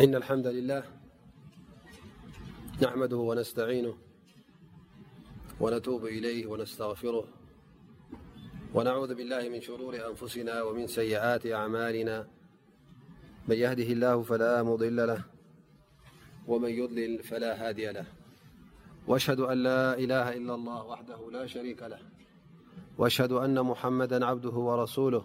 إن الحمد لله نحمده ونستعينه ونتوب إليه ونستغفره ونعوذ بالله من شرور أنفسنا ومن سيئات أعمالنا من يهده الله فلا مضل له ومن يضلل فلا هادي له وأشهد أن لا إله إلا الله وحده لا شريك له وأشهد أن محمدا عبده ورسوله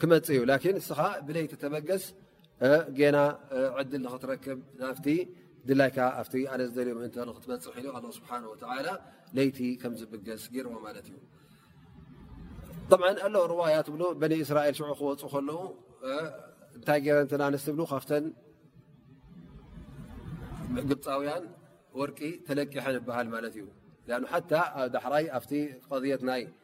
ክመፅእ እዩ ላኪን እስኻ ብለይቲ ተበገስ ጌና ዕድል ንክትረክብ ናብቲ ድላይካ ኣ ኣነ ዝደልዮ ምእን ንክትበፅሕ ኢ ኣ ስብሓ ወላ ለይቲ ከም ዝብገስ ገይርዎ ማለት እዩ ብ ኣሎ ርዋያ ትብሉ በኒ እስራኤል ሽዑ ክወፁ ከለዉ እንታይ ገረን ኣንስ ትብሉ ካብተን ግብፃውያን ወርቂ ተለቂሐን ይበሃል ማለት እዩ ሓታ ዳሕራይ ኣብቲ ቐضት ናይ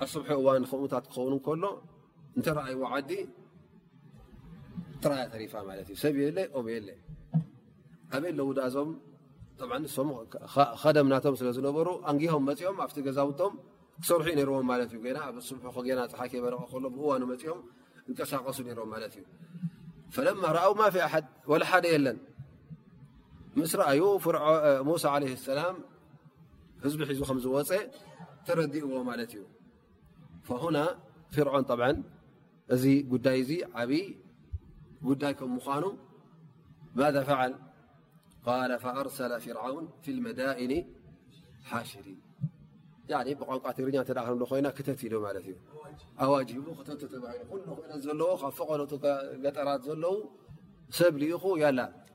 ኣብ ስብሒ እዋን ከምኡታት ክኸውን ከሎ እንተረኣይዎ ዓዲ ጥራያ ተሪፋ ማለት እዩ ሰብ የለ ኦም የለ ኣበይ ኣለዉ ዳኣ እዞም ሶም ከደም ናቶም ስለ ዝነበሩ ኣንጊሆም መፅኦም ኣብቲ ገዛውቶም ክሰርሑ ዩ ነርዎም ማለት እዩ ገና ኣብ ስብሑ ከገና ፀሓይ ከይበረቀ ከሎ ብእዋኑ መፅኦም እንቀሳቀሱ ነሮም ማለት እዩ ፈለማ ረኣው ማፊ ኣሓድ ወላ ሓደ የለን ምስ ረኣዩ ሙሳ ዓለ ሰላም ህዝቢ ሒዙ ከም ዝወፀ ተረዲእዎ ማለት እዩ ና ፍርዖን ጠብዓ እዚ ጉዳይ እዚ ዓብይ ጉዳይ ከም ምኳኑ ማذ ፈዓል ቃል ፈኣርሰለ ፍርዓውን ፊ መዳእኒ ሓሽሪን ብቋንቋ ትግርኛ እተ ክንብ ኮይና ክተት ኢዶ ማለት እዩ ኣዋጅ ሂቡ ክተት ተባሂሉ ኩሉ ክእለት ዘለዎ ካብ ፈቐዶ ገጠራት ዘለዉ ሰብ ልኢኹ ያላ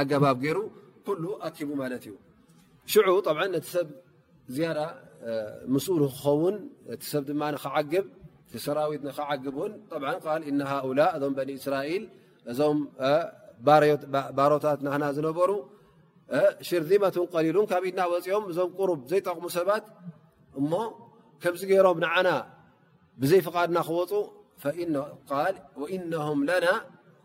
ኣገባብ ገይሩ ኩሉ ኣኪቡ ማለት እዩ ሽዑ ጠብ ነቲ ሰብ ዝያዳ ምስኡ ንክኸውን እቲ ሰብ ድማ ንክዓግብ እቲ ሰራዊት ንክዓግብ እውን ጠብ ቃል እና ሃኡላ እዞም በኒ እስራኤል እዞም ባሮታት ናህና ዝነበሩ ሽርዚመትን ቀሊሉን ካብ ኢድና ወፂኦም እዞም ቅሩብ ዘይጠቕሙ ሰባት እሞ ከምዚ ገይሮም ንዓና ብዘይ ፍቓድና ክወፁ ፈኢነ ቃል ወኢነም ለና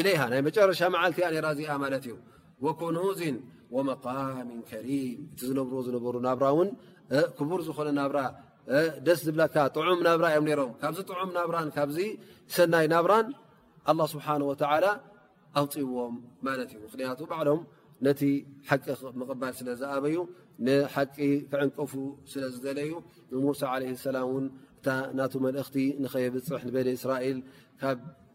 ኢለይሃ ናይ መጨረሻ መዓልቲ እያ ነራ እዚኣ ማለት እዩ ወኮኑዝን ወመቃሚ ከሪም እቲ ዝነብርዎ ዝነበሩ ናብራ እውን ክቡር ዝኾነ ናብራ ደስ ዝብላካ ጥዑም ናብራ እዮም ነሮም ካብዚ ጥዑም ናብራን ካብዚ ሰናይ ናብራን ኣላ ስብሓን ወተዓላ ኣውፅዎም ማለት እዩ ምክንያቱ ባዕሎም ነቲ ሓቂ ምቕባል ስለ ዝኣበዩ ንሓቂ ክዕንቀፉ ስለ ዝደለዩ ንሙሳ ዓለ ሰላም እውን እታ ናቱ መልእኽቲ ንኸየብፅሕ ንበኒ እስራኤል ካብ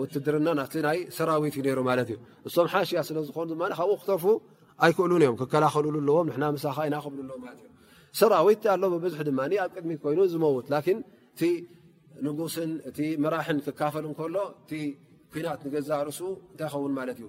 ውትድርና ናቲ ናይ ሰራዊት እዩ ሩ ማለት እዩ እሶም ሓሽያ ስለ ዝኾኑ ድማ ካብኡ ክተርፉ ኣይክእሉን እዮም ክከላኸልሉ ኣለዎም ንና ምሳኻ ኢና ክብሉ ኣለዎ ማለት እዩ ሰራዊት ኣሎ ብብዙሕ ድማ ኣብ ቅድሚ ኮይኑ ዝመውት ላኪን እቲ ንጉስን እቲ መራሕን ክካፈል እንከሎ እቲ ኩናት ንገዛእ ርእሱ እንታይ ይኸውን ማለት እዩ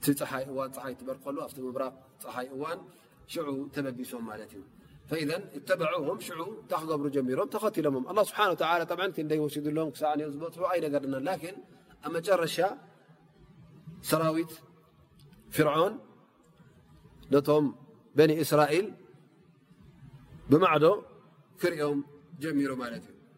እቲ ፀሓይ እዋን ፀሓይ ትበርቀሉ ኣብቲ ምብራቅ ፀሓይ እዋን ሽዑ ተበጊሶም ማለት እዩ ፈኢዘ እተበዑም ሽዑ እንታይ ክገብሩ ጀሚሮም ተኸቲሎሞ ኣላ ስብሓን ወተላ ጠብ ክንደይ ወሲዱሎም ክሳዕ ን ዝበፅሑ ኣይነገርና ላኪን ኣብ መጨረሻ ሰራዊት ፍርዖን ነቶም በኒ እስራኤል ብማዕዶ ክሪኦም ጀሚሩ ማለት እዩ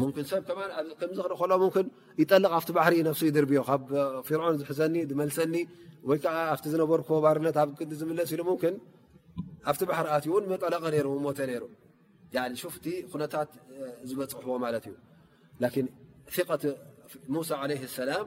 ን ሰብ ከ ከምዚ ክልከሎ ን ይጠልቕ ኣብቲ ባሕሪ ዩ ነፍሱ ይድርብዮ ካብ ፍርዖን ዝሕዘኒ ዝመልሰኒ ወይከዓ ኣብቲ ዝነበርክ ባርነት ኣብ ቅዲ ዝምለስ ኢሉ ን ኣብቲ ባሕሪ ኣት እውን መጠለቐ ሩ ሞተ ነይሩ ሹፍቲ ኩነታት ዝበፅሕዎ ማለት እዩ ቐት ሙሳ ለ ሰላም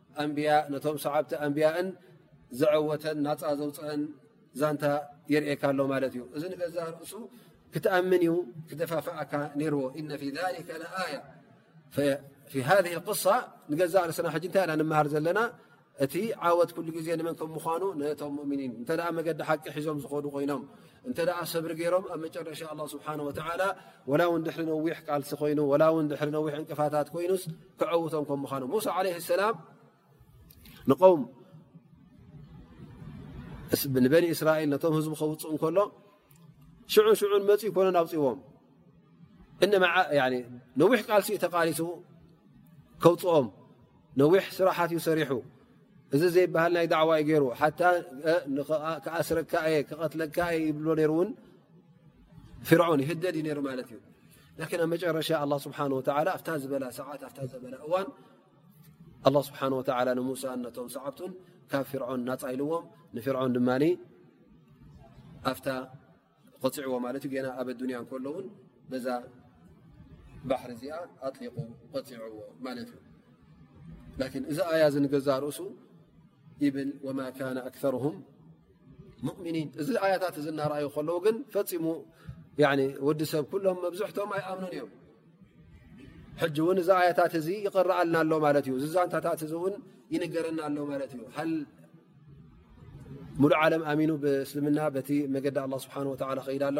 ኣንብያ ነቶም ሰዓብቲ ኣንብያእን ዘዐወተን ናፃ ዘውፅአን ዛንታ የርእካ ኣሎ ማለት እዩ እዚ ንገዛ ርእሱ ክትኣምን እዩ ክደፋፍኣካ ነይርዎ እነ ፊ ሊከ ኣያ ፊ ሃ ቅሳ ንገዛ ርእስና ሕጂ እንታይ ኢና ንመሃር ዘለና እቲ ዓወት ኩሉ ግዜ ንመን ከም ምኳኑ ነቶም ሙእምኒን እንተ መገዲ ሓቂ ሒዞም ዝኮዱ ኮይኖም እንተ ሰብሪ ገይሮም ኣብ መጨረሻ ስብሓ ወላ ውን ድሕሪ ነዊሕ ቃልሲ ኮይኑ ላ ውን ድሕሪ ነዊሕ ዕንቅፋታት ኮይኑስ ክዐውቶም ከም ምኑ ሙሳ ع ሰላም ንም ንበኒ እስራኤል ነቶም ህዝቢ ከውፅእ ከሎ ሽዑ ሽዑ መፅ ኮነ ኣውፅዎም ነዊሕ ቃልሲ ዩ ተቃሊሱ ከውፅኦም ነዊሕ ስራሓት ዩ ሰሪሑ እዚ ዘይበሃል ናይ ዳዕዋ ዩ ገይሩ ሓታ ክኣስረካ እየ ክቐትለካ እየ ይብሎ ውን ፍርዖን ይህደድ ዩ ሩ ማለት እዩ ላኪን ኣብ መጨረሻ ኣላ ስብሓን ወተላ ኣብታ ዝበላ ሰዓት ኣብታ ዘበላ እዋን ኣላ ስብሓን ወተላ ንሙሳን ነቶም ሰዓብቱን ካብ ፍርዖን ናፃ ኢልዎም ንፍርዖን ድማ ኣብታ ቕፅዕዎ ማለት ዩ ና ኣብ ኣዱንያ ከሎውን በዛ ባሕሪ እዚኣ ኣጥሊቑ ቐፅዕዎ ማለት እዩ ላኪን እዚ ኣያ ዝንገዛ ርእሱ ይብል ወማ ካነ ኣክሩም ሙእምኒን እዚ ኣያታት እዚ እናረኣዩ ከለዉ ግን ፈፂሙ ወዲ ሰብ ኩሎም መብዝሕቶም ኣይኣምኑን እዮም ሕጂ እውን እዚ ኣያታት እዚ ይቕረኣልና ኣሎ ማለት እዩ ዝዛንታታት እዚ እውን ይንገረና ኣሎ ማለት እዩ ሃል ሙሉእ ዓለም ኣሚኑ ብእስልምና በቲ መገዲ ኣላ ስብሓን ወተላ ከይዳ ኣሎ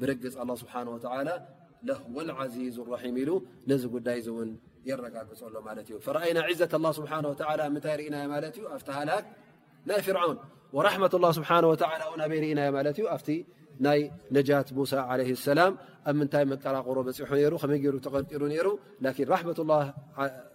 ብርግፅ ኣላ ስብሓን ወተላ ለህወ ዓዚዝ ራሒም ኢሉ ነዚ ጉዳይ እዚ እውን የረጋግፀሎ ማለት እዩ ፈረኣይና ዒዘት ላ ስብሓ ወላ ምንታይ ርኢናዮ ማለት እዩ ኣብቲ ሃላክ ናይ ፍርዖን ወራሕመት ላ ስብሓ ወላ እውን ኣበይ ርኢናዮ ማለት እዩ ኣብቲ ናይ ነጃት ሙሳ ዓለ ሰላም ኣብ ምንታይ መቀራቅሮ በፂሑ ነይሩ ከመይ ገይሩ ተቐርቂሩ ነይሩ ላኪን ራሕመት ላ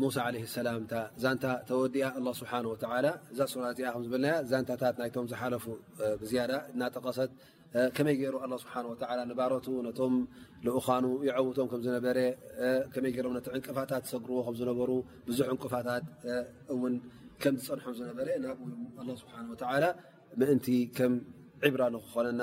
ሙሳ ለ ሰላም እታ ዛንታ ተወዲኣ ኣ ስብሓ ወላ እዛ ሱራ እዚኣ ከምዝበልናያ ዛንታታት ናይቶም ዝሓለፉ ብዝያዳ እናጠቐሰት ከመይ ገይሩ ኣ ስብሓ ወ ንባረቱ ነቶም ልኡኻኑ ይዐውቶም ከምዝነበረ ከመይ ገሮም ነቲ ዕንቅፋታት ዝሰግርዎ ከምዝነበሩ ብዙሕ ዕንቅፋታት እውን ከም ዝፀንሖም ዝነበረ ናብኡ ስብሓ ወላ ምእንቲ ከም ዕብራ ንክኾነና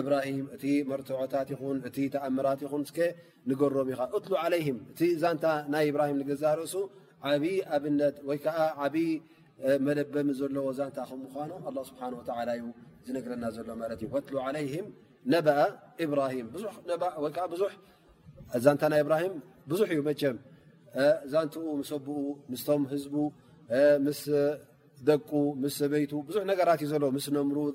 እብራሂም እቲ መርትዖታት ይኹን እቲ ተኣምራት ይኹን እስከ ንገሮም ኢኻ እትሉ ዓለይህም እቲ ዛንታ ናይ እብራሂም ንገዛእ ርእሱ ዓብዪ ኣብነት ወይ ከዓ ዓብዪ መለበሚ ዘለዎ ዛንታ ከም ምኳኑ ኣላ ስብሓን ወተላ እዩ ዝነግረና ዘሎ ማለት እዩ ወትሉ ዓለይህም ነበኣ እብራሂም ወይዓ ብዙ ዛንታ ናይ እብራሂም ብዙሕ እዩ መቸም ዛንትኡ ምሰብኡ ምስቶም ህዝቡ ምስ ደቁ ምስ ሰበይቱ ብዙሕ ነገራት እዩ ዘሎ ምስ ነምሩዝ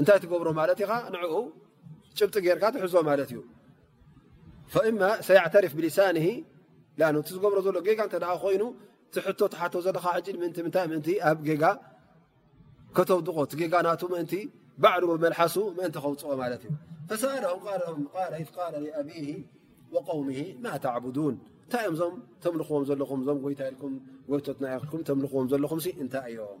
እንታይ ትገብሮ ማለት ኢኻ ንኡ ጭብጢ ጌርካ ትሕዞ ማለት እዩ ፈእማ ሰያዕተሪፍ ብሊሳን ላኑ እቲ ዝገብሮ ዘሎ ጌጋ እተ ኮይኑ እቲ ሕቶ ትሓቶ ዘለካ ሕጂ ምእንቲ ምንታይ ምእንቲ ኣብ ጌጋ ከተውድቆ እቲ ጌጋ ናቱ ምእንቲ ባዕሉ ብመልሓሱ ምእንቲ ከውፅኦ ማለት እዩ ፈሰኣሎም ኣቢ ወውም ማ ተዕቡዱን እንታይ እዮም እዞም ተምልኽዎም ዘለኹም እዞም ጎይታ ኢልኩም ጎይቶትና ኢልኩም ተምልኽዎም ዘለኹም እንታይ እዮም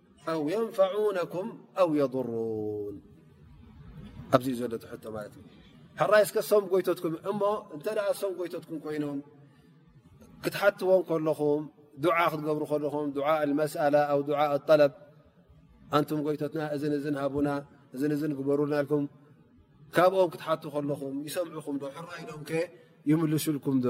ኣው የንፈዑነኩም ኣው የضሩን ኣብዚ ዩ ዘሎ ትሕቶ ማለት እዩ ሕራይ እስከ ሶም ጎይቶትኩም እሞ እንተ ሶም ጎይቶትኩም ኮይኖም ክትሓትዎም ከለኹም ዱዓ ክትገብሩ ከለኹም ዱዓ ኣልመስኣላ ኣው ዱዓ ኣጠለብ ኣንቱም ጎይቶትና እዚ እዝን ሃቡና እዚ እዚ ግበሩልና ልኩም ካብኦም ክትሓቱ ከለኹም ይሰምዑኹም ዶ ሕራይ ኢሎም ከ ይምልሱልኩም ዶ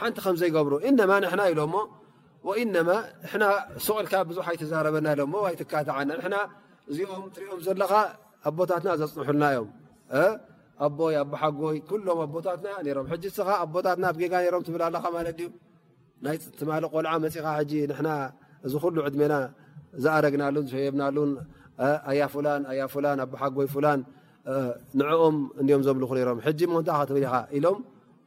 ሓንቲ ከም ዘይገብሩ እነማ ንሕና ኢሎ እሞ ወኢነማ ንሕና ስቕልካ ብዙሕ ኣይተዛረበና ኢሎ እሞ ኣይትካትዓና ንሕና እዚኦም ትሪኦም ዘለኻ ኣቦታትና ዘፅንሑልና እዮም ኣቦይ ኣቦሓጎይ ኩሎም ኣቦታትና ሮም ሕጂ ስኻ ኣቦታትና ኣብ ጌጋ ሮም ትብል ኣለኻ ማለት ድዩ ናይ ትማሊ ቆልዓ መፂኻ ሕጂ ንሕና እዚ ኩሉ ዕድሜና ዝኣረግናሉን ዝሸየብናሉን ኣያ ፍላን ኣያ ፍላን ኣቦሓጎይ ፍላን ንዕኦም እንዲኦም ዘምልኹ ሮም ሕጂ ሞንታ ክትብል ኢኻ ኢሎም